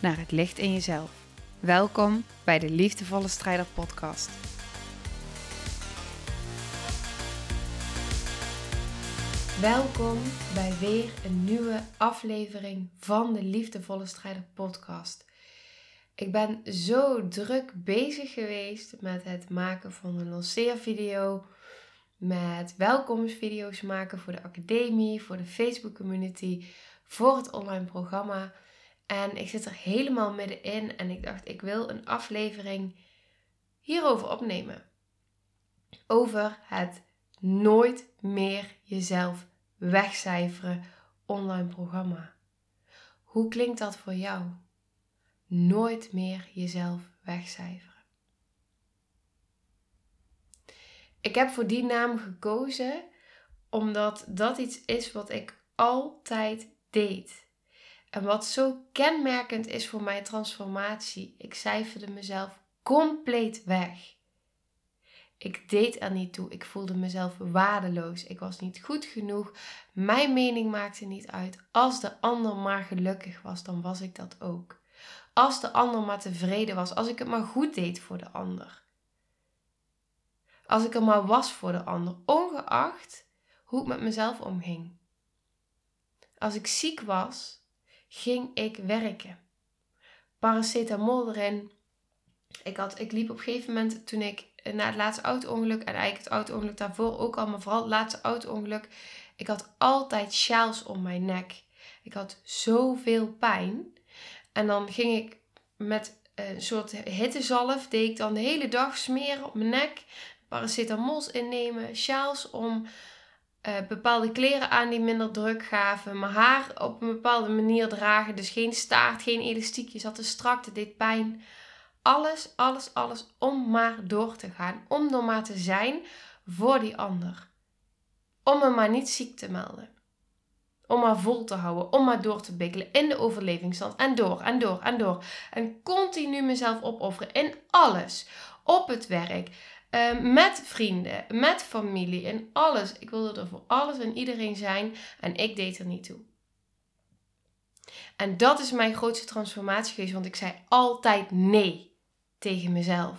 naar het licht in jezelf. Welkom bij de Liefdevolle Strijder Podcast. Welkom bij weer een nieuwe aflevering van de Liefdevolle Strijder Podcast. Ik ben zo druk bezig geweest met het maken van een lanceervideo, met welkomstvideo's maken voor de academie, voor de Facebook community, voor het online programma. En ik zit er helemaal middenin en ik dacht, ik wil een aflevering hierover opnemen. Over het nooit meer jezelf wegcijferen online programma. Hoe klinkt dat voor jou? Nooit meer jezelf wegcijferen. Ik heb voor die naam gekozen omdat dat iets is wat ik altijd deed. En wat zo kenmerkend is voor mijn transformatie. Ik cijferde mezelf compleet weg. Ik deed er niet toe. Ik voelde mezelf waardeloos. Ik was niet goed genoeg. Mijn mening maakte niet uit. Als de ander maar gelukkig was, dan was ik dat ook. Als de ander maar tevreden was, als ik het maar goed deed voor de ander. Als ik er maar was voor de ander, ongeacht hoe ik met mezelf omging. Als ik ziek was, ging ik werken. Paracetamol erin. Ik, had, ik liep op een gegeven moment toen ik na het laatste auto-ongeluk en eigenlijk het auto-ongeluk daarvoor ook al, maar vooral het laatste auto-ongeluk. Ik had altijd sjaals om mijn nek. Ik had zoveel pijn. En dan ging ik met een soort hittezalf, deed ik dan de hele dag smeren op mijn nek. Paracetamols innemen, sjaals om uh, bepaalde kleren aan die minder druk gaven. Mijn haar op een bepaalde manier dragen. Dus geen staart, geen elastiekje. Zat te strak, het deed pijn. Alles, alles, alles om maar door te gaan. Om er maar te zijn voor die ander. Om me maar niet ziek te melden. Om maar vol te houden. Om maar door te bikkelen in de overlevingsstand. En door en door en door. En continu mezelf opofferen in alles. Op het werk Ehm, met vrienden, met familie en alles. Ik wilde er voor alles en iedereen zijn en ik deed er niet toe. En dat is mijn grootste transformatie geweest, want ik zei altijd nee tegen mezelf.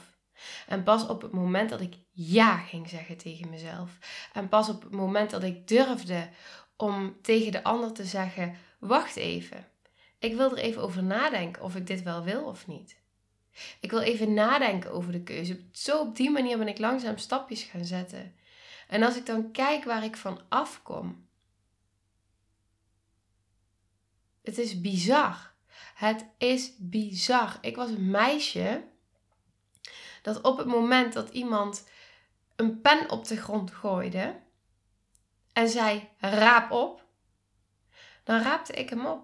En pas op het moment dat ik ja ging zeggen tegen mezelf. En pas op het moment dat ik durfde om tegen de ander te zeggen: Wacht even. Ik wil er even over nadenken of ik dit wel wil of niet. Ik wil even nadenken over de keuze. Zo op die manier ben ik langzaam stapjes gaan zetten. En als ik dan kijk waar ik van afkom. Het is bizar. Het is bizar. Ik was een meisje dat op het moment dat iemand een pen op de grond gooide en zei: raap op, dan raapte ik hem op.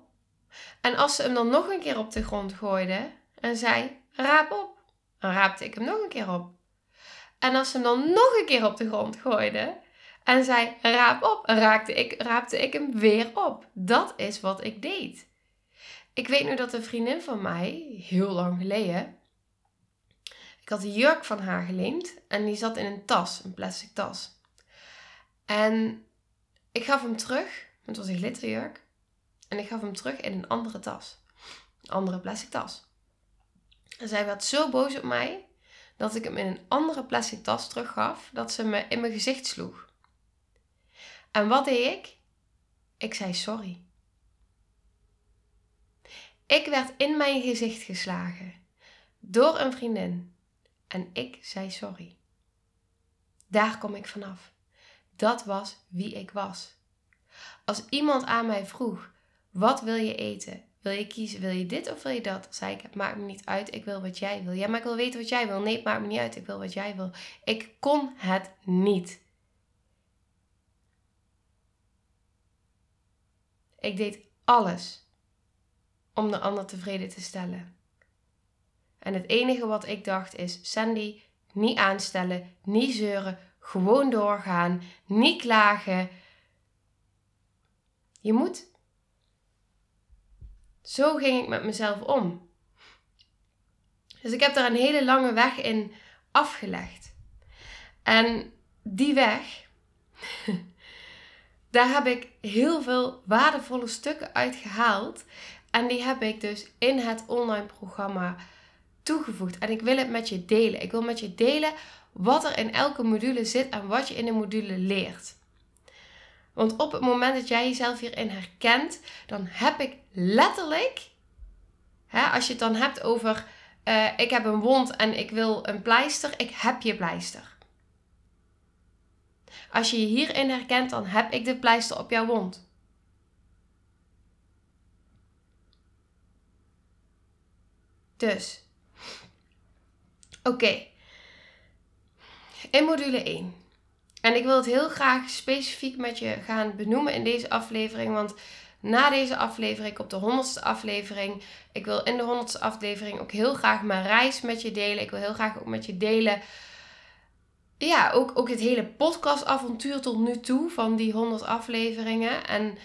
En als ze hem dan nog een keer op de grond gooide en zei: raap op. Dan raapte ik hem nog een keer op. En als ze hem dan nog een keer op de grond gooide en zei raap op, raakte ik, raapte ik hem weer op. Dat is wat ik deed. Ik weet nu dat een vriendin van mij, heel lang geleden, ik had een jurk van haar geleend en die zat in een tas, een plastic tas. En ik gaf hem terug, het was een glitterjurk, en ik gaf hem terug in een andere tas. Een andere plastic tas. En zij werd zo boos op mij dat ik hem in een andere plastic tas teruggaf, dat ze me in mijn gezicht sloeg. En wat deed ik? Ik zei sorry. Ik werd in mijn gezicht geslagen door een vriendin en ik zei sorry. Daar kom ik vanaf. Dat was wie ik was. Als iemand aan mij vroeg: wat wil je eten? Wil je kiezen, wil je dit of wil je dat? Zei ik, het maakt me niet uit, ik wil wat jij wil. Ja, maar ik wil weten wat jij wil. Nee, maakt me niet uit, ik wil wat jij wil. Ik kon het niet. Ik deed alles om de ander tevreden te stellen. En het enige wat ik dacht is: Sandy, niet aanstellen, niet zeuren, gewoon doorgaan, niet klagen. Je moet. Zo ging ik met mezelf om. Dus ik heb daar een hele lange weg in afgelegd. En die weg, daar heb ik heel veel waardevolle stukken uit gehaald. En die heb ik dus in het online programma toegevoegd. En ik wil het met je delen. Ik wil met je delen wat er in elke module zit en wat je in de module leert. Want op het moment dat jij jezelf hierin herkent, dan heb ik letterlijk, hè, als je het dan hebt over uh, ik heb een wond en ik wil een pleister, ik heb je pleister. Als je je hierin herkent, dan heb ik de pleister op jouw wond. Dus, oké. In module 1. En ik wil het heel graag specifiek met je gaan benoemen in deze aflevering, want na deze aflevering, op de honderdste aflevering, ik wil in de honderdste aflevering ook heel graag mijn reis met je delen. Ik wil heel graag ook met je delen ja, ook, ook het hele podcastavontuur tot nu toe van die 100 afleveringen. En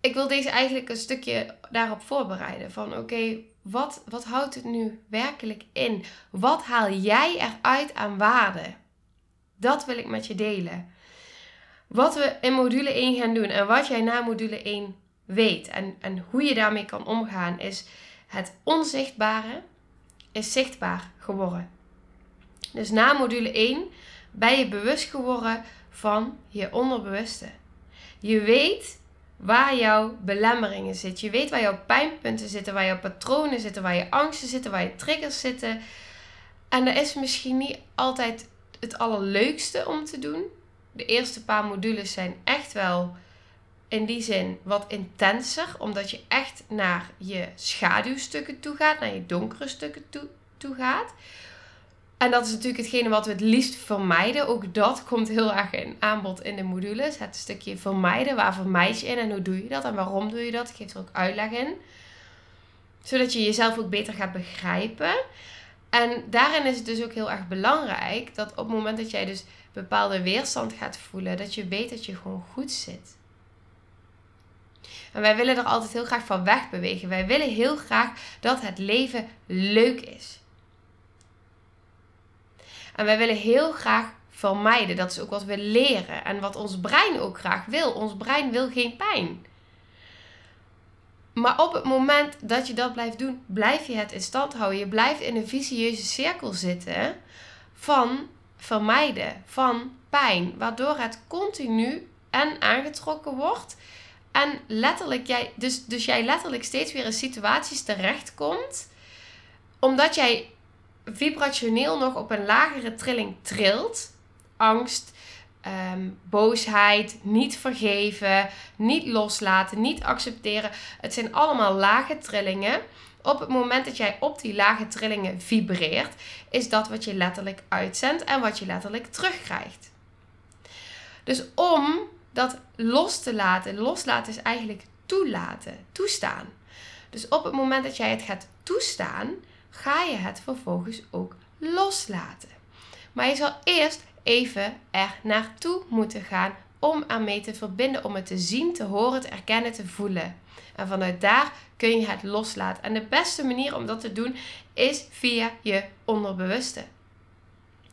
ik wil deze eigenlijk een stukje daarop voorbereiden. Van oké, wat, wat houdt het nu werkelijk in? Wat haal jij eruit aan waarde? Dat wil ik met je delen. Wat we in module 1 gaan doen en wat jij na module 1 weet en, en hoe je daarmee kan omgaan, is het onzichtbare is zichtbaar geworden. Dus na module 1 ben je bewust geworden van je onderbewuste. Je weet waar jouw belemmeringen zitten. Je weet waar jouw pijnpunten zitten, waar jouw patronen zitten, waar je angsten zitten, waar je triggers zitten. En dat is misschien niet altijd het allerleukste om te doen. De eerste paar modules zijn echt wel in die zin wat intenser, omdat je echt naar je schaduwstukken toe gaat, naar je donkere stukken toe, gaat. En dat is natuurlijk hetgene wat we het liefst vermijden. Ook dat komt heel erg in aanbod in de modules. Het stukje vermijden. Waar vermijd je in en hoe doe je dat en waarom doe je dat? Ik geef er ook uitleg in. Zodat je jezelf ook beter gaat begrijpen. En daarin is het dus ook heel erg belangrijk dat op het moment dat jij dus bepaalde weerstand gaat voelen, dat je weet dat je gewoon goed zit. En wij willen er altijd heel graag van weg bewegen. Wij willen heel graag dat het leven leuk is. En wij willen heel graag vermijden. Dat is ook wat we leren en wat ons brein ook graag wil. Ons brein wil geen pijn. Maar op het moment dat je dat blijft doen, blijf je het in stand houden. Je blijft in een vicieuze cirkel zitten van vermijden, van pijn, waardoor het continu en aangetrokken wordt. En letterlijk, jij, dus, dus jij letterlijk steeds weer in situaties terechtkomt, omdat jij vibrationeel nog op een lagere trilling trilt. Angst, ehm, boosheid, niet vergeven, niet loslaten, niet accepteren. Het zijn allemaal lage trillingen. Op het moment dat jij op die lage trillingen vibreert, is dat wat je letterlijk uitzendt en wat je letterlijk terugkrijgt. Dus om dat los te laten, loslaten is eigenlijk toelaten, toestaan. Dus op het moment dat jij het gaat toestaan, ga je het vervolgens ook loslaten. Maar je zal eerst even er naartoe moeten gaan om ermee te verbinden, om het te zien, te horen, te erkennen, te voelen. En vanuit daar kun je het loslaten. En de beste manier om dat te doen is via je onderbewuste.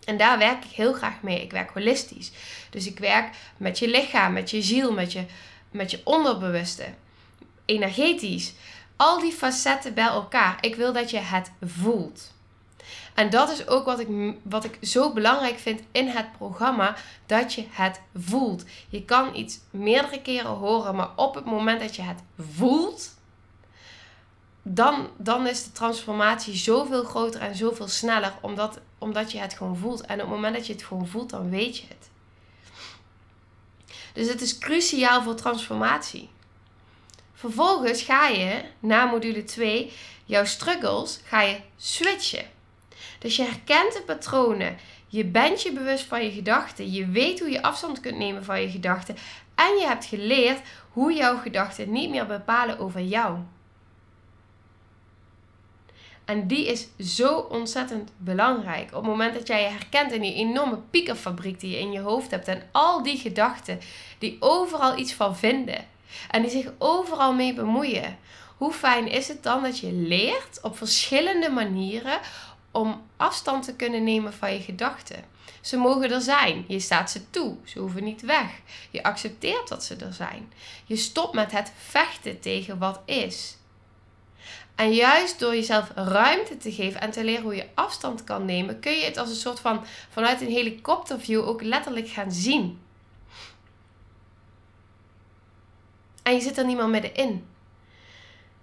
En daar werk ik heel graag mee. Ik werk holistisch. Dus ik werk met je lichaam, met je ziel, met je, met je onderbewuste. Energetisch al die facetten bij elkaar. Ik wil dat je het voelt. En dat is ook wat ik, wat ik zo belangrijk vind in het programma: dat je het voelt. Je kan iets meerdere keren horen, maar op het moment dat je het voelt, dan, dan is de transformatie zoveel groter en zoveel sneller, omdat, omdat je het gewoon voelt. En op het moment dat je het gewoon voelt, dan weet je het. Dus het is cruciaal voor transformatie. Vervolgens ga je na module 2 jouw struggles ga je switchen. Dus je herkent de patronen. Je bent je bewust van je gedachten. Je weet hoe je afstand kunt nemen van je gedachten. En je hebt geleerd hoe jouw gedachten niet meer bepalen over jou. En die is zo ontzettend belangrijk. Op het moment dat jij je herkent in die enorme piekerfabriek die je in je hoofd hebt. En al die gedachten die overal iets van vinden. En die zich overal mee bemoeien. Hoe fijn is het dan dat je leert op verschillende manieren om afstand te kunnen nemen van je gedachten? Ze mogen er zijn. Je staat ze toe. Ze hoeven niet weg. Je accepteert dat ze er zijn. Je stopt met het vechten tegen wat is. En juist door jezelf ruimte te geven en te leren hoe je afstand kan nemen, kun je het als een soort van vanuit een helikopterview ook letterlijk gaan zien. En je zit er niet meer middenin.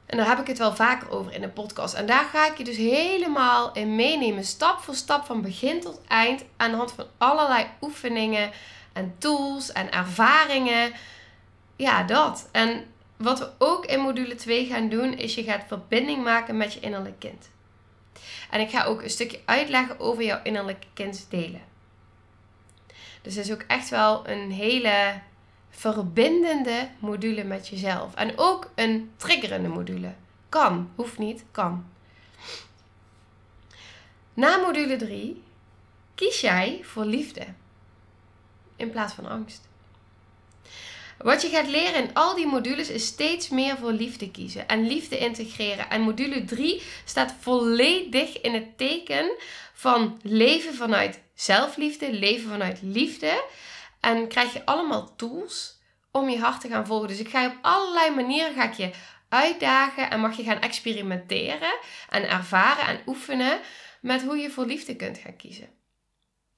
En daar heb ik het wel vaker over in de podcast. En daar ga ik je dus helemaal in meenemen, stap voor stap, van begin tot eind, aan de hand van allerlei oefeningen en tools en ervaringen. Ja, dat. En wat we ook in module 2 gaan doen, is je gaat verbinding maken met je innerlijk kind. En ik ga ook een stukje uitleggen over jouw innerlijke kindsdelen. Dus het is ook echt wel een hele verbindende module met jezelf. En ook een triggerende module. Kan, hoeft niet, kan. Na module 3 kies jij voor liefde in plaats van angst. Wat je gaat leren in al die modules is steeds meer voor liefde kiezen en liefde integreren. En module 3 staat volledig in het teken van leven vanuit zelfliefde, leven vanuit liefde. En krijg je allemaal tools om je hart te gaan volgen. Dus ik ga je op allerlei manieren ga ik je uitdagen en mag je gaan experimenteren en ervaren en oefenen met hoe je voor liefde kunt gaan kiezen.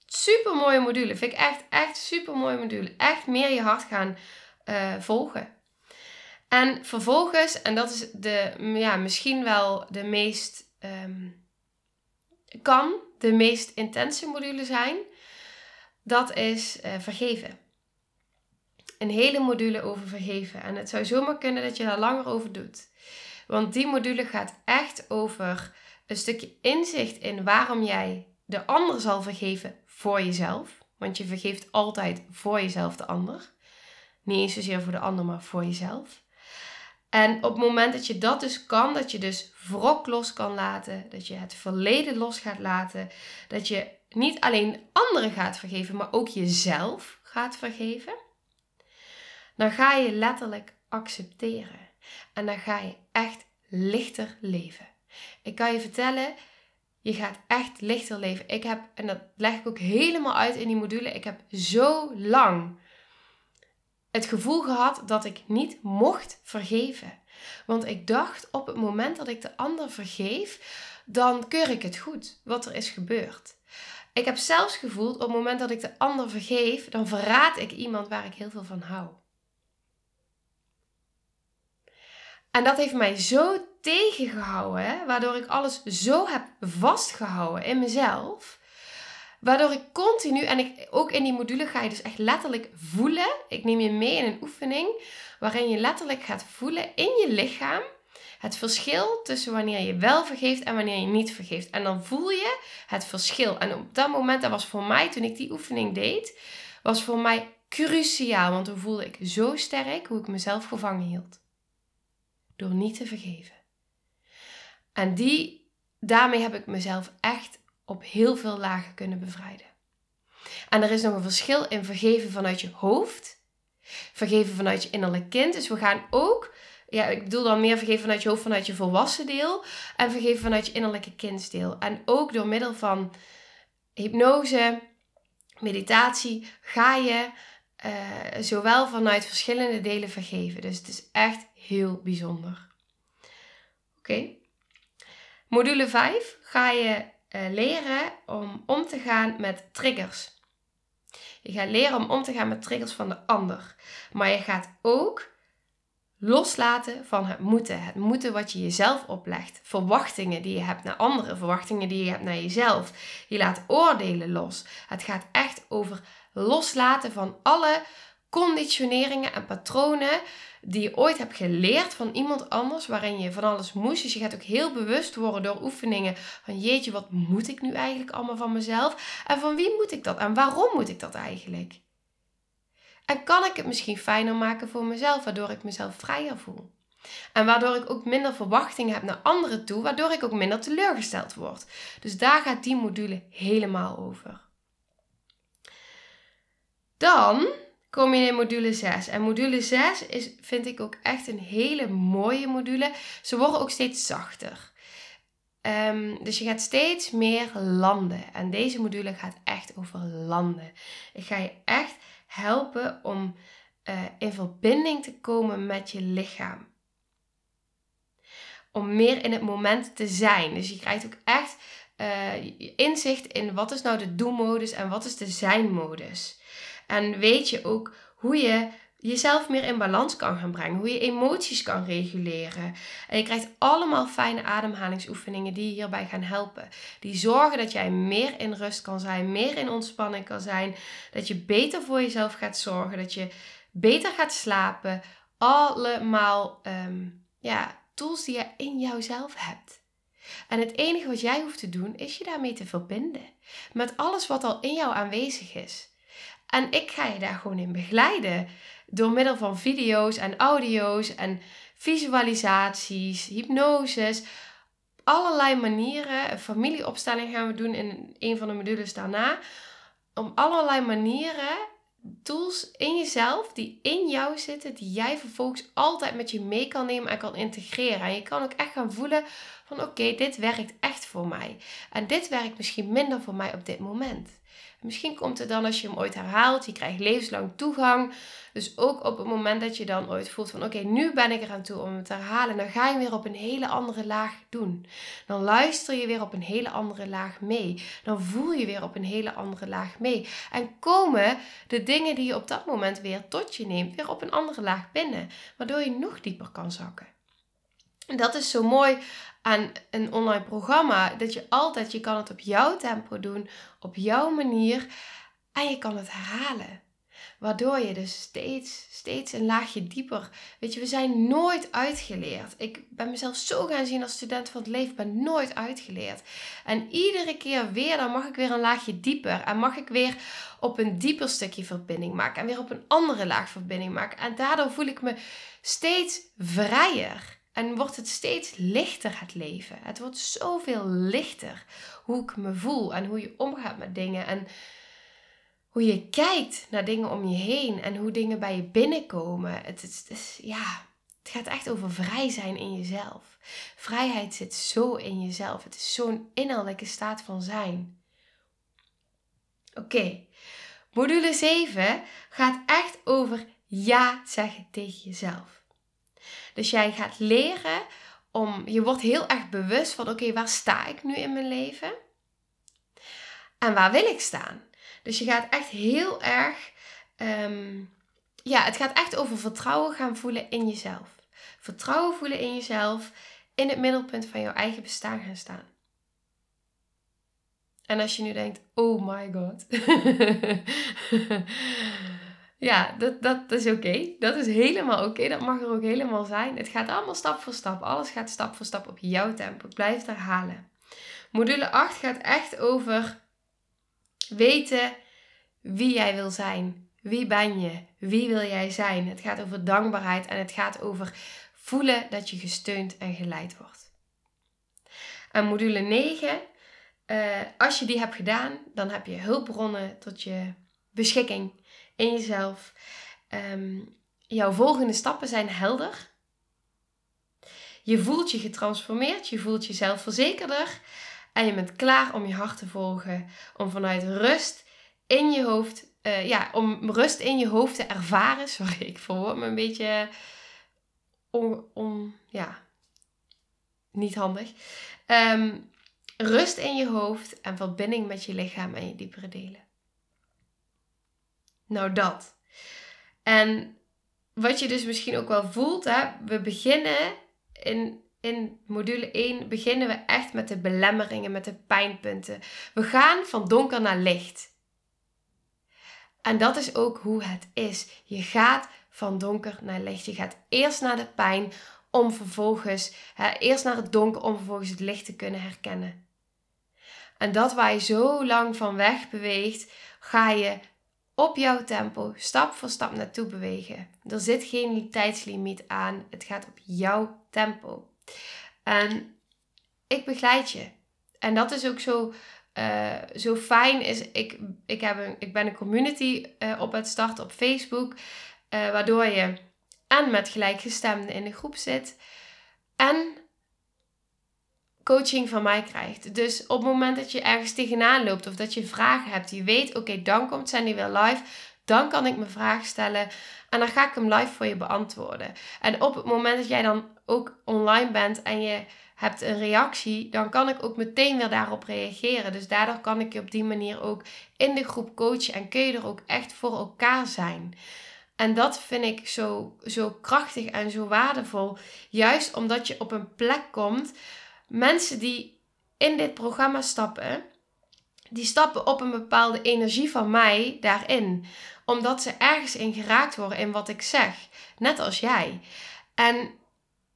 Super mooie module. Vind ik echt, echt super mooie module. Echt meer je hart gaan uh, volgen. En vervolgens, en dat is de, ja, misschien wel de meest, um, kan de meest intense module zijn, dat is uh, vergeven. Een hele module over vergeven. En het zou zomaar kunnen dat je daar langer over doet. Want die module gaat echt over een stukje inzicht in waarom jij de ander zal vergeven voor jezelf. Want je vergeeft altijd voor jezelf de ander. Niet eens zozeer voor de ander, maar voor jezelf. En op het moment dat je dat dus kan, dat je dus wrok los kan laten, dat je het verleden los gaat laten, dat je niet alleen anderen gaat vergeven, maar ook jezelf gaat vergeven, dan ga je letterlijk accepteren. En dan ga je echt lichter leven. Ik kan je vertellen, je gaat echt lichter leven. Ik heb, en dat leg ik ook helemaal uit in die module, ik heb zo lang het gevoel gehad dat ik niet mocht vergeven. Want ik dacht op het moment dat ik de ander vergeef, dan keur ik het goed wat er is gebeurd. Ik heb zelfs gevoeld op het moment dat ik de ander vergeef, dan verraad ik iemand waar ik heel veel van hou. En dat heeft mij zo tegengehouden, waardoor ik alles zo heb vastgehouden in mezelf. Waardoor ik continu, en ik, ook in die module ga je dus echt letterlijk voelen. Ik neem je mee in een oefening waarin je letterlijk gaat voelen in je lichaam het verschil tussen wanneer je wel vergeeft en wanneer je niet vergeeft. En dan voel je het verschil. En op dat moment, dat was voor mij, toen ik die oefening deed, was voor mij cruciaal. Want toen voelde ik zo sterk hoe ik mezelf gevangen hield. Door niet te vergeven. En die, daarmee heb ik mezelf echt op heel veel lagen kunnen bevrijden. En er is nog een verschil in vergeven vanuit je hoofd, vergeven vanuit je innerlijk kind. Dus we gaan ook, ja, ik bedoel dan meer vergeven vanuit je hoofd, vanuit je volwassen deel, en vergeven vanuit je innerlijke kindsdeel. En ook door middel van hypnose, meditatie, ga je uh, zowel vanuit verschillende delen vergeven. Dus het is echt heel bijzonder. Oké. Module 5 ga je uh, leren om om te gaan met triggers. Je gaat leren om om te gaan met triggers van de ander. Maar je gaat ook loslaten van het moeten. Het moeten wat je jezelf oplegt. Verwachtingen die je hebt naar anderen. Verwachtingen die je hebt naar jezelf. Je laat oordelen los. Het gaat echt over loslaten van alle conditioneringen en patronen die je ooit hebt geleerd van iemand anders, waarin je van alles moest. Dus je gaat ook heel bewust worden door oefeningen van jeetje, wat moet ik nu eigenlijk allemaal van mezelf? En van wie moet ik dat? En waarom moet ik dat eigenlijk? En kan ik het misschien fijner maken voor mezelf, waardoor ik mezelf vrijer voel? En waardoor ik ook minder verwachtingen heb naar anderen toe, waardoor ik ook minder teleurgesteld word. Dus daar gaat die module helemaal over. Dan kom je in module 6. En module 6 is, vind ik ook echt een hele mooie module. Ze worden ook steeds zachter. Ehm, dus je gaat steeds meer landen. En deze module gaat echt over landen. Ik ga je echt helpen om uh, in verbinding te komen met je lichaam. Om meer in het moment te zijn. Dus je krijgt ook echt uh, inzicht in wat is nou de do-modus en wat is de zijn-modus. En weet je ook hoe je jezelf meer in balans kan gaan brengen. Hoe je emoties kan reguleren. En je krijgt allemaal fijne ademhalingsoefeningen die je hierbij gaan helpen. Die zorgen dat jij meer in rust kan zijn, meer in ontspanning kan zijn. Dat je beter voor jezelf gaat zorgen. Dat je beter gaat slapen. Allemaal ehm, ja, tools die je in jouzelf hebt. En het enige wat jij hoeft te doen is je daarmee te verbinden. Met alles wat al in jou aanwezig is. En ik ga je daar gewoon in begeleiden. Door middel van video's en audio's en visualisaties, hypnoses. Allerlei manieren. Een familieopstelling gaan we doen in een van de modules daarna. Om allerlei manieren, tools in jezelf die in jou zitten, die jij vervolgens altijd met je mee kan nemen en kan integreren. En je kan ook echt gaan voelen van oké, dit werkt echt voor mij. En dit werkt misschien minder voor mij op dit moment. Misschien komt het dan als je hem ooit herhaalt. Je krijgt levenslang toegang. Dus ook op het moment dat je dan ooit voelt van oké, nu ben ik eraan toe om het te herhalen. Dan ga je weer op een hele andere laag doen. Dan luister je weer op een hele andere laag mee. Dan voel je weer op een hele andere laag mee. En komen de dingen die je op dat moment weer tot je neemt, weer op een andere laag binnen. Waardoor je nog dieper kan zakken. Dat is zo mooi aan een online programma. Dat je altijd, je kan het op jouw tempo doen, op jouw manier. En je kan het herhalen. Waardoor je dus steeds, steeds een laagje dieper. Weet je, we zijn nooit uitgeleerd. Ik ben mezelf zo gaan zien als student van het leven, ben nooit uitgeleerd. En iedere keer weer, dan mag ik weer een laagje dieper. En mag ik weer op een dieper stukje verbinding maken. En weer op een andere laag verbinding maken. En daardoor voel ik me steeds vrijer. En wordt het steeds lichter het leven. Het wordt zoveel lichter hoe ik me voel en hoe je omgaat met dingen. En hoe je kijkt naar dingen om je heen en hoe dingen bij je binnenkomen. Het, het, ja, het gaat echt over vrij zijn in jezelf. Vrijheid zit zo in jezelf. Het is zo'n innerlijke staat van zijn. Oké, module 7 gaat echt over ja zeggen tegen jezelf. Dus jij gaat leren om, je wordt heel erg bewust van, oké, waar sta ik nu in mijn leven? En waar wil ik staan? Dus je gaat echt heel erg, ehm, ja, het gaat echt over vertrouwen gaan voelen in jezelf. Vertrouwen voelen in jezelf, in het middelpunt van jouw eigen bestaan gaan staan. En als je nu denkt, oh my god. Ja, dat, dat is oké. Dat is helemaal oké. Dat mag er ook helemaal zijn. Het gaat allemaal stap voor stap. Alles gaat stap voor stap op jouw tempo. Blijf het herhalen. Module 8 gaat echt over weten wie jij wil zijn. Wie ben je? Wie wil jij zijn? Het gaat over dankbaarheid en het gaat over voelen dat je gesteund en geleid wordt. En module 9, uh, eh, als je die hebt gedaan, dan heb je hulpbronnen tot je beschikking in jezelf. Ehm, jouw volgende stappen zijn helder. Je voelt je getransformeerd, je voelt je zelfverzekerder en je bent klaar om je hart te volgen, om vanuit rust in je hoofd, uh, ja, om rust in je hoofd te ervaren. Sorry, ik verwoord me een beetje on, on ja, niet handig. Ehm, rust in je hoofd en verbinding met je lichaam en je diepere delen. Nou, dat. En wat je dus misschien ook wel voelt, hè, we beginnen in, in module 1 beginnen we echt met de belemmeringen, met de pijnpunten. We gaan van donker naar licht. En dat is ook hoe het is. Je gaat van donker naar licht. Je gaat eerst naar de pijn om vervolgens, hè, eerst naar het donker om vervolgens het licht te kunnen herkennen. En dat waar je zo lang van weg beweegt, ga je op jouw tempo, stap voor stap naartoe bewegen. Er zit geen tijdslimiet aan. Het gaat op jouw tempo. En ik begeleid je. En dat is ook zo, uh, zo fijn. Is, ik, ik, heb een, ik ben een community uh, op het starten op Facebook. Uh, waardoor je en met gelijkgestemden in de groep zit. En coaching van mij krijgt. Dus op het moment dat je ergens tegenaan loopt of dat je vragen hebt, je weet, oké, dan komt Sandy weer live. Dan kan ik mijn vraag stellen en dan ga ik hem live voor je beantwoorden. En op het moment dat jij dan ook online bent en je hebt een reactie, dan kan ik ook meteen weer daarop reageren. Dus daardoor kan ik je op die manier ook in de groep coachen en kun je er ook echt voor elkaar zijn. En dat vind ik zo, zo krachtig en zo waardevol. Juist omdat je op een plek komt. Mensen die in dit programma stappen, die stappen op een bepaalde energie van mij daarin. Omdat ze ergens in geraakt worden in wat ik zeg. Net als jij. En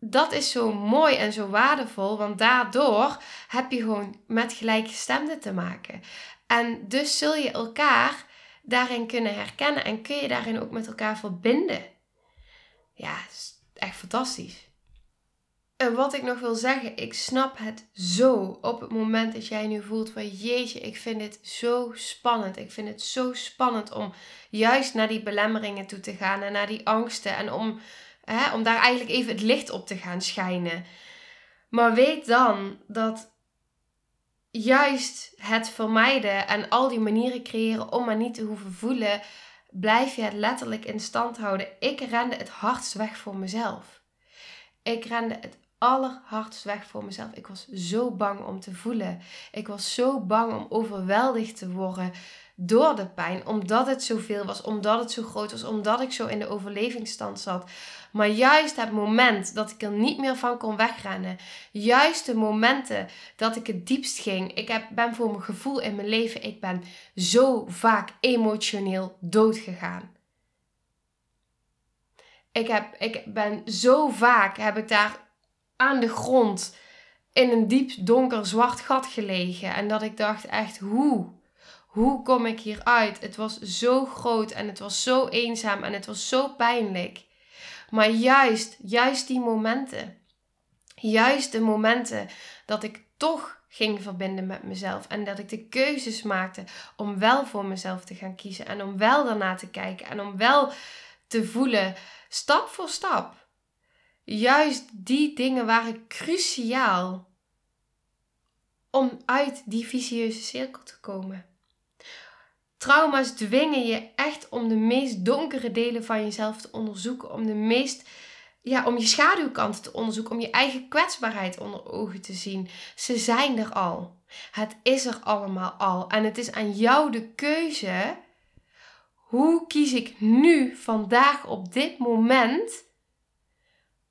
dat is zo mooi en zo waardevol, want daardoor heb je gewoon met gelijkgestemden te maken. En dus zul je elkaar daarin kunnen herkennen en kun je daarin ook met elkaar verbinden. Ja, echt fantastisch. En wat ik nog wil zeggen, ik snap het zo op het moment dat jij nu voelt van jeetje, ik vind dit zo spannend. Ik vind het zo spannend om juist naar die belemmeringen toe te gaan en naar die angsten en om, hè, om daar eigenlijk even het licht op te gaan schijnen. Maar weet dan dat juist het vermijden en al die manieren creëren om maar niet te hoeven voelen, blijf je het letterlijk in stand houden. Ik rende het hardst weg voor mezelf. Ik rende het allerhardst weg voor mezelf. Ik was zo bang om te voelen. Ik was zo bang om overweldigd te worden door de pijn, omdat het zoveel was, omdat het zo groot was, omdat ik zo in de overlevingsstand zat. Maar juist het moment dat ik er niet meer van kon wegrennen, juist de momenten dat ik het diepst ging, ik heb, ben voor mijn gevoel in mijn leven, ik ben zo vaak emotioneel doodgegaan. Ik, heb, ik ben zo vaak, heb ik daar aan de grond in een diep donker zwart gat gelegen. En dat ik dacht echt, hoe? Hoe kom ik hieruit? Het was zo groot en het was zo eenzaam en het was zo pijnlijk. Maar juist, juist die momenten. Juist de momenten dat ik toch ging verbinden met mezelf. En dat ik de keuzes maakte om wel voor mezelf te gaan kiezen. En om wel daarna te kijken. En om wel te voelen, stap voor stap. Juist die dingen waren cruciaal om uit die vicieuze cirkel te komen. Trauma's dwingen je echt om de meest donkere delen van jezelf te onderzoeken. Om de meest, ja, om je schaduwkanten te onderzoeken. Om je eigen kwetsbaarheid onder ogen te zien. Ze zijn er al. Het is er allemaal al. En het is aan jou de keuze. Hoe kies ik nu, vandaag, op dit moment,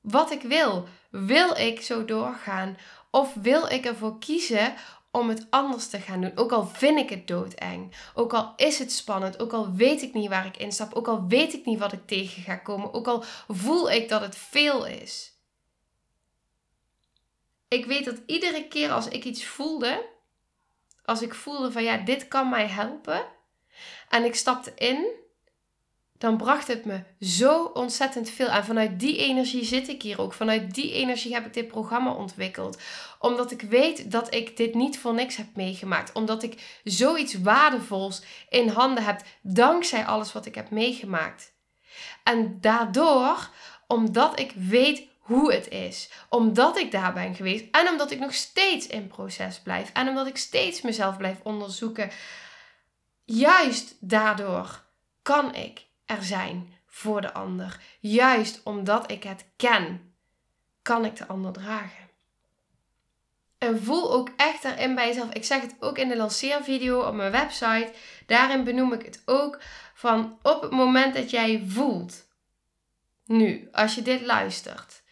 wat ik wil? Wil ik zo doorgaan? Of wil ik ervoor kiezen om het anders te gaan doen. Ook al vind ik het doodeng. Ook al is het spannend. Ook al weet ik niet waar ik instap. Ook al weet ik niet wat ik tegen ga komen. Ook al voel ik dat het veel is. Ik weet dat iedere keer als ik iets voelde. Als ik voelde van ja, dit kan mij helpen. En ik stapte in dan bracht het me zo ontzettend veel. En vanuit die energie zit ik hier ook. Vanuit die energie heb ik dit programma ontwikkeld. Omdat ik weet dat ik dit niet voor niks heb meegemaakt. Omdat ik zoiets waardevols in handen heb dankzij alles wat ik heb meegemaakt. En daardoor, omdat ik weet hoe het is. Omdat ik daar ben geweest. En omdat ik nog steeds in proces blijf. En omdat ik steeds mezelf blijf onderzoeken. Juist daardoor kan ik er zijn voor de ander. Juist omdat ik het ken, kan ik de ander dragen. En voel ook echt erin bij jezelf. Ik zeg het ook in de lanceervideo op mijn website. Daarin benoem ik het ook van op het moment dat jij voelt, nu, als je dit luistert,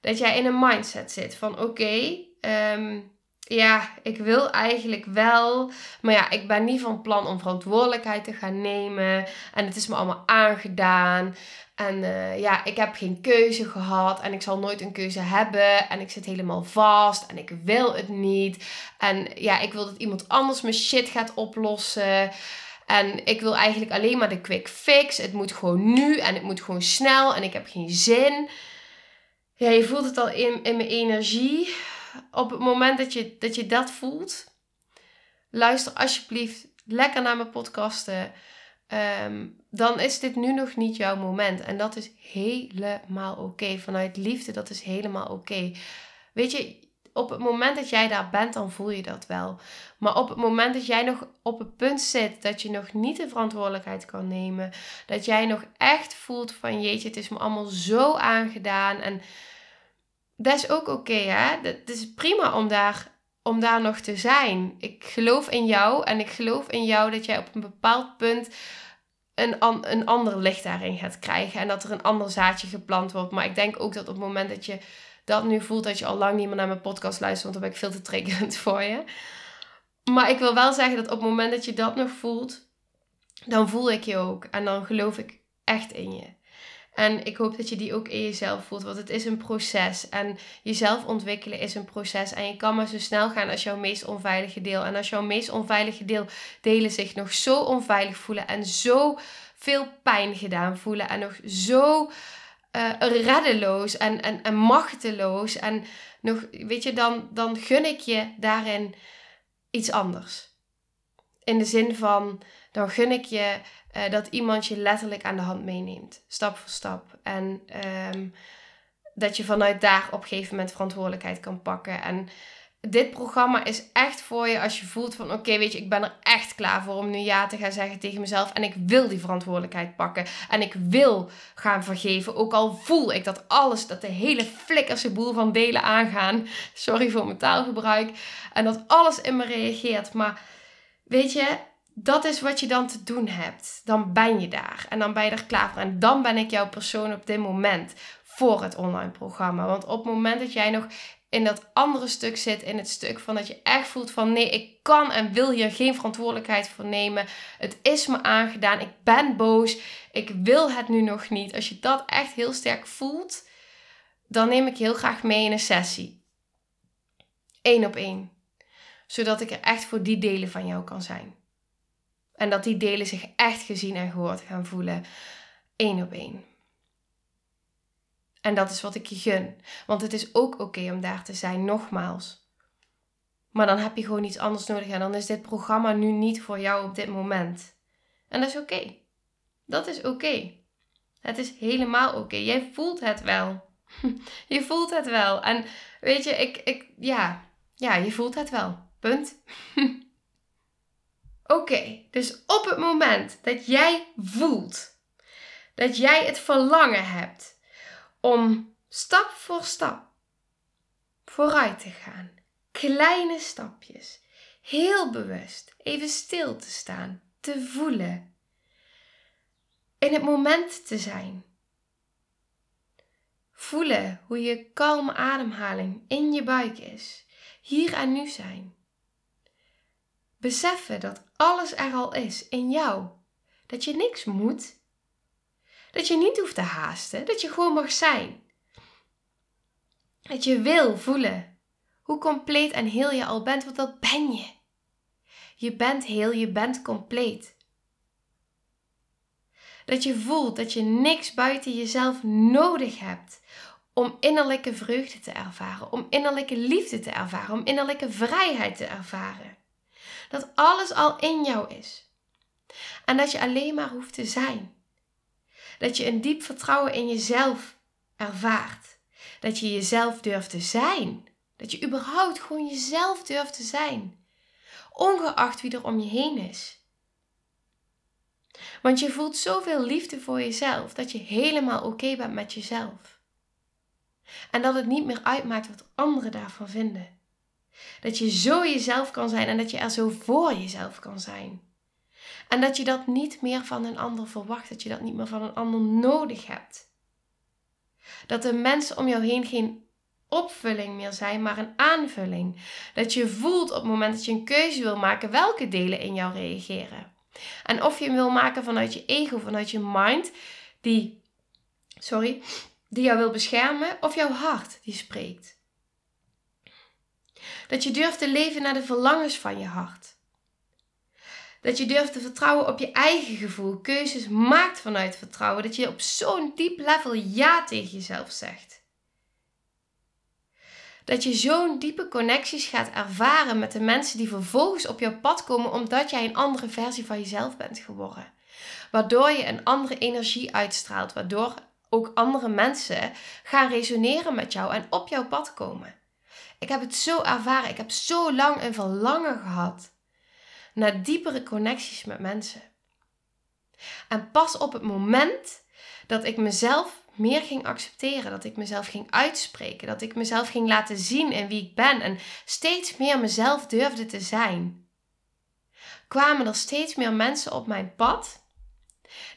dat jij in een mindset zit van oké, ehm, ja, ik wil eigenlijk wel. Maar ja, ik ben niet van plan om verantwoordelijkheid te gaan nemen. En het is me allemaal aangedaan. En uh, ja, ik heb geen keuze gehad. En ik zal nooit een keuze hebben. En ik zit helemaal vast. En ik wil het niet. En ja, ik wil dat iemand anders mijn shit gaat oplossen. En ik wil eigenlijk alleen maar de quick fix. Het moet gewoon nu en het moet gewoon snel en ik heb geen zin. Ja, je voelt het al in, in mijn energie. Op het moment dat je, dat voelt, luister alsjeblieft lekker naar mijn podcasten. Ehm, dan is dit nu nog niet jouw moment. En dat is helemaal oké. Vanuit liefde, dat is helemaal oké. Weet je, op het moment dat jij daar bent, dan voel je dat wel. Maar op het moment dat jij nog op het punt zit dat je nog niet de verantwoordelijkheid kan nemen, dat jij nog echt voelt van jeetje, het is me allemaal zo aangedaan en dat is ook oké, hè? Het is prima om daar, om daar nog te zijn. Ik geloof in jou en ik geloof in jou dat jij op een bepaald punt een, een ander licht daarin gaat krijgen en dat er een ander zaadje geplant wordt. Maar ik denk ook dat op het moment dat je dat nu voelt dat je al lang niet meer naar mijn podcast luistert, want dan ben ik veel te triggerend voor je. Maar ik wil wel zeggen dat op het moment dat je dat nog voelt, dan voel ik je ook. En dan geloof ik echt in je. En ik hoop dat je die ook in jezelf voelt, want het is een proces. En jezelf ontwikkelen is een proces. En je kan maar zo snel gaan als jouw meest onveilige deel. En als jouw meest onveilige deel delen zich nog zo onveilig voelen en zo veel pijn gedaan voelen en nog zo uh, reddeloos en, en, en machteloos. En nog, weet je, dan, dan gun ik je daarin iets anders. In de zin van, dan gun ik je uh, dat iemand je letterlijk aan de hand meeneemt, stap voor stap. En um, dat je vanuit daar op een gegeven moment verantwoordelijkheid kan pakken. En dit programma is echt voor je als je voelt van oké, weet je, ik ben er echt klaar voor om nu ja te gaan zeggen tegen mezelf. En ik wil die verantwoordelijkheid pakken. En ik wil gaan vergeven. Ook al voel ik dat alles, dat de hele flikkerse boel van delen aangaan. Sorry voor mijn taalgebruik. En dat alles in me reageert. Maar weet je, dat is wat je dan te doen hebt. Dan ben je daar. En dan ben je er klaar voor. En dan ben ik jouw persoon op dit moment voor het online programma. Want op het moment dat jij nog in dat andere stuk zit, in het stuk van dat je echt voelt van nee, ik kan en wil hier geen verantwoordelijkheid voor nemen. Het is me aangedaan, ik ben boos, ik wil het nu nog niet. Als je dat echt heel sterk voelt, dan neem ik je heel graag mee in een sessie. Eén op één. Zodat ik er echt voor die delen van jou kan zijn. En dat die delen zich echt gezien en gehoord gaan voelen. Eén op één. En dat is wat ik je gun. Want het is ook oké om daar te zijn, nogmaals. Maar dan heb je gewoon iets anders nodig en dan is dit programma nu niet voor jou op dit moment. En dat is oké. Dat is oké. Het is helemaal oké. Jij voelt het wel. je voelt het wel. En weet je, ik, ik, ja, ja, je voelt het wel. Punt. oké, dus op het moment dat jij voelt dat jij het verlangen hebt om stap voor stap vooruit te gaan. Kleine stapjes. Heel bewust even stil te staan, te voelen. In het moment te zijn. Voelen hoe je kalme ademhaling in je buik is. Hier en nu zijn. Beseffen dat alles er al is in jou. Dat je niks moet dat je niet hoeft te haasten, dat je gewoon mag zijn. Dat je wil voelen hoe compleet en heel je al bent, want dat ben je. Je bent heel, je bent compleet. Dat je voelt dat je niks buiten jezelf nodig hebt om innerlijke vreugde te ervaren, om innerlijke liefde te ervaren, om innerlijke vrijheid te ervaren. Dat alles al in jou is. En dat je alleen maar hoeft te zijn. Dat je een diep vertrouwen in jezelf ervaart. Dat je jezelf durft te zijn. Dat je überhaupt gewoon jezelf durft te zijn. Ongeacht wie er om je heen is. Want je voelt zoveel liefde voor jezelf dat je helemaal oké bent met jezelf. En dat het niet meer uitmaakt wat anderen daarvan vinden. Dat je zo jezelf kan zijn en dat je er zo voor jezelf kan zijn. En dat je dat niet meer van een ander verwacht, dat je dat niet meer van een ander nodig hebt. Dat de mensen om jou heen geen opvulling meer zijn, maar een aanvulling. Dat je voelt op het moment dat je een keuze wil maken welke delen in jou reageren. En of je hem wil maken vanuit je ego, vanuit je mind, die, sorry, die jou wil beschermen, of jouw hart die spreekt. Dat je durft te leven naar de verlangens van je hart. Dat je durft te vertrouwen op je eigen gevoel. Keuzes maakt vanuit vertrouwen. Dat je op zo'n diep level ja tegen jezelf zegt. Dat je zo'n diepe connecties gaat ervaren met de mensen die vervolgens op jouw pad komen omdat jij een andere versie van jezelf bent geworden. Waardoor je een andere energie uitstraalt. Waardoor ook andere mensen gaan resoneren met jou en op jouw pad komen. Ik heb het zo ervaren. Ik heb zo lang een verlangen gehad naar diepere connecties met mensen. En pas op het moment dat ik mezelf meer ging accepteren, dat ik mezelf ging uitspreken, dat ik mezelf ging laten zien in wie ik ben en steeds meer mezelf durfde te zijn, kwamen er steeds meer mensen op mijn pad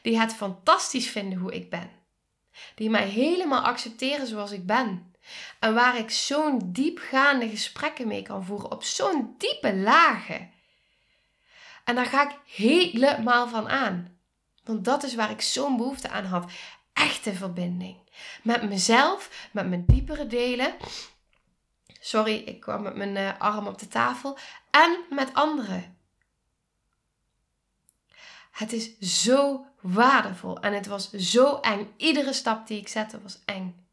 die het fantastisch vinden hoe ik ben. Die mij helemaal accepteren zoals ik ben. En waar ik zo'n diepgaande gesprekken mee kan voeren op zo'n diepe lagen. En daar ga ik helemaal van aan. Want dat is waar ik zo'n behoefte aan had. Echte verbinding. Met mezelf, met mijn diepere delen. Sorry, ik kwam met mijn uh, arm op de tafel. En met anderen. Het is zo waardevol en het was zo eng. Iedere stap die ik zette was eng.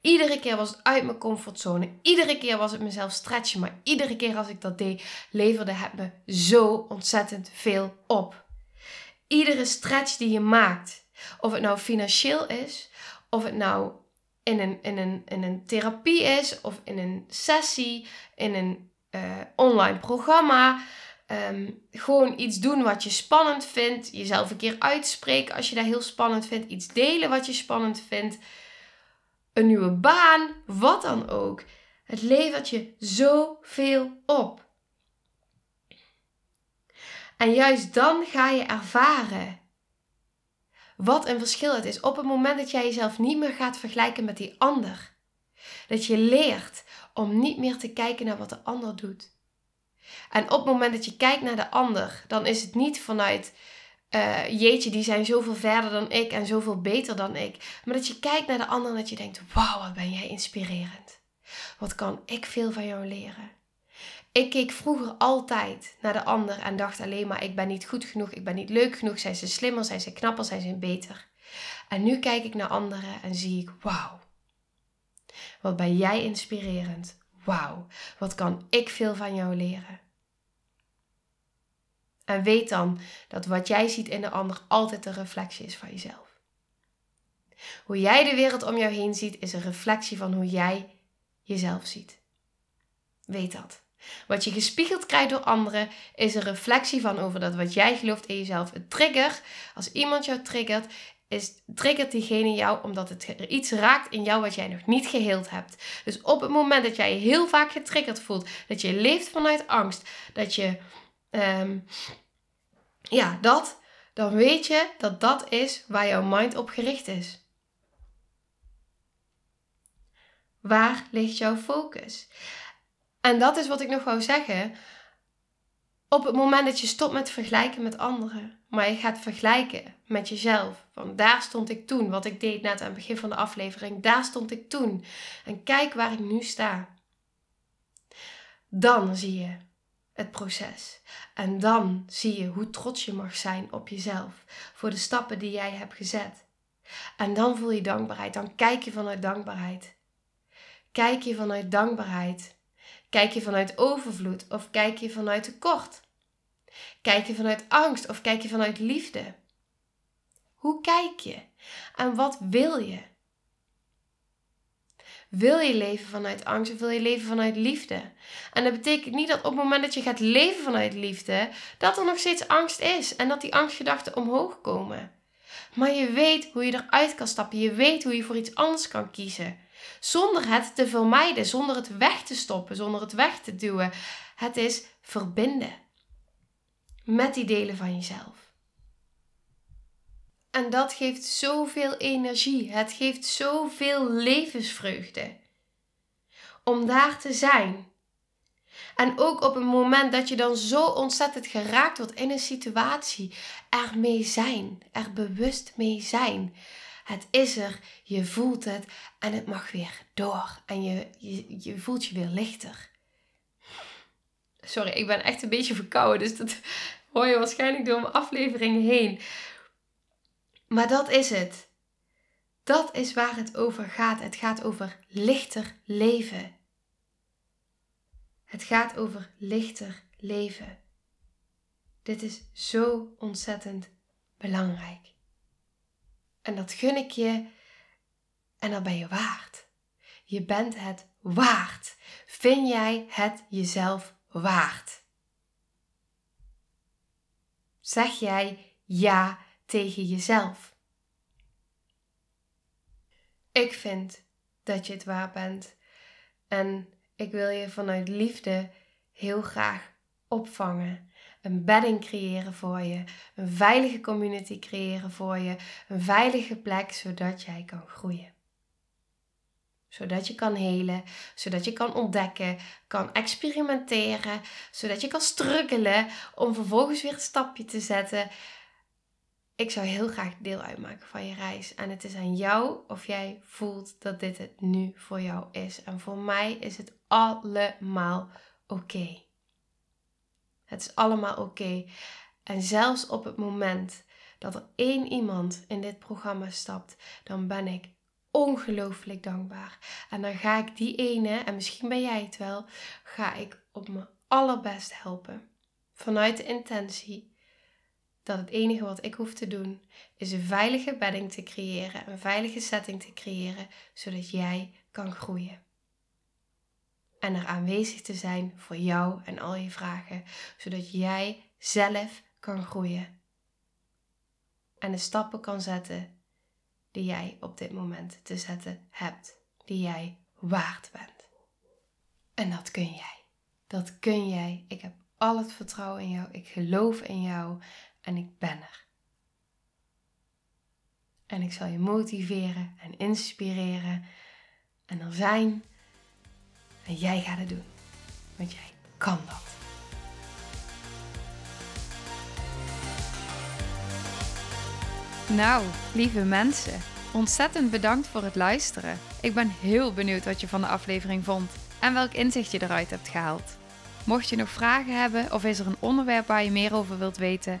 Iedere keer was het uit mijn comfortzone. Iedere keer was het mezelf stretchen. Maar iedere keer als ik dat deed, leverde het me zo ontzettend veel op. Iedere stretch die je maakt, of het nou financieel is, of het nou in een, in een, in een therapie is, of in een sessie, in een uh, online programma. Um, gewoon iets doen wat je spannend vindt. Jezelf een keer uitspreken als je dat heel spannend vindt. Iets delen wat je spannend vindt een nieuwe baan, wat dan ook. Het levert je zoveel op. En juist dan ga je ervaren wat een verschil het is op het moment dat jij jezelf niet meer gaat vergelijken met die ander. Dat je leert om niet meer te kijken naar wat de ander doet. En op het moment dat je kijkt naar de ander, dan is het niet vanuit uh, jeetje, die zijn zoveel verder dan ik en zoveel beter dan ik. Maar dat je kijkt naar de ander en dat je denkt, wauw, wat ben jij inspirerend. Wat kan ik veel van jou leren. Ik keek vroeger altijd naar de ander en dacht alleen maar, ik ben niet goed genoeg, ik ben niet leuk genoeg. Zijn ze slimmer, zijn ze knapper, zijn ze beter. En nu kijk ik naar anderen en zie ik, wauw. Wat ben jij inspirerend. Wauw, wat kan ik veel van jou leren. En weet dan dat wat jij ziet in de ander altijd een reflectie is van jezelf. Hoe jij de wereld om jou heen ziet, is een reflectie van hoe jij jezelf ziet. Weet dat. Wat je gespiegeld krijgt door anderen, is een reflectie van over dat wat jij gelooft in jezelf. Een trigger, als iemand jou triggert, is, triggert diegene jou omdat het iets raakt in jou wat jij nog niet geheeld hebt. Dus op het moment dat jij je heel vaak getriggerd voelt, dat je leeft vanuit angst, dat je um, ja, dat, dan weet je dat dat is waar jouw mind op gericht is. Waar ligt jouw focus? En dat is wat ik nog wou zeggen. Op het moment dat je stopt met vergelijken met anderen, maar je gaat vergelijken met jezelf. Van daar stond ik toen, wat ik deed net aan het begin van de aflevering, daar stond ik toen. En kijk waar ik nu sta. Dan zie je het proces. En dan zie je hoe trots je mag zijn op jezelf voor de stappen die jij hebt gezet. En dan voel je dankbaarheid. Dan kijk je vanuit dankbaarheid. Kijk je vanuit dankbaarheid. Kijk je vanuit overvloed of kijk je vanuit tekort? Kijk je vanuit angst of kijk je vanuit liefde? Hoe kijk je? En wat wil je? Wil je leven vanuit angst of wil je leven vanuit liefde? En dat betekent niet dat op het moment dat je gaat leven vanuit liefde, dat er nog steeds angst is en dat die angstgedachten omhoog komen. Maar je weet hoe je eruit kan stappen. Je weet hoe je voor iets anders kan kiezen. Zonder het te vermijden, zonder het weg te stoppen, zonder het weg te duwen. Het is verbinden met die delen van jezelf. En dat geeft zoveel energie. Het geeft zoveel levensvreugde. Om daar te zijn. En ook op een moment dat je dan zo ontzettend geraakt wordt in een situatie, er mee zijn, er bewust mee zijn. Het is er, je voelt het en het mag weer door. En je, je, je voelt je weer lichter. Sorry, ik ben echt een beetje verkouden, dus dat hoor je waarschijnlijk door mijn aflevering heen. Maar dat is het. Dat is waar het over gaat. Het gaat over lichter leven. Het gaat over lichter leven. Dit is zo ontzettend belangrijk. En dat gun ik je en dat ben je waard. Je bent het waard. Vind jij het jezelf waard? Zeg jij ja tegen jezelf? Ik vind dat je het waard bent. En ik wil je vanuit liefde heel graag opvangen. Een bedding creëren voor je. Een veilige community creëren voor je. Een veilige plek zodat jij kan groeien zodat je kan helen, zodat je kan ontdekken, kan experimenteren, zodat je kan struggelen om vervolgens weer een stapje te zetten. Ik zou heel graag deel uitmaken van je reis. En het is aan jou of jij voelt dat dit het nu voor jou is. En voor mij is het allemaal oké. Het is allemaal oké. En zelfs op het moment dat er één iemand in dit programma stapt, dan ben ik ongelooflijk dankbaar. En dan ga ik die ene, en misschien ben jij het wel, ga ik op mijn allerbest helpen. Vanuit de intentie dat het enige wat ik hoef te doen is een veilige bedding te creëren, een veilige setting te creëren, zodat jij kan groeien. En er aanwezig te zijn voor jou en al je vragen, zodat jij zelf kan groeien. En de stappen kan zetten die jij op dit moment te zetten hebt, die jij waard bent. En dat kun jij. Dat kun jij. Ik heb al het vertrouwen in jou. Ik geloof in jou en ik ben er. En ik zal je motiveren en inspireren en er zijn. En jij gaat het doen. Want jij kan dat. Nou, lieve mensen, ontzettend bedankt voor het luisteren. Ik ben heel benieuwd wat je van de aflevering vond en welk inzicht je eruit hebt gehaald. Mocht je nog vragen hebben of is er een onderwerp waar je meer over wilt weten,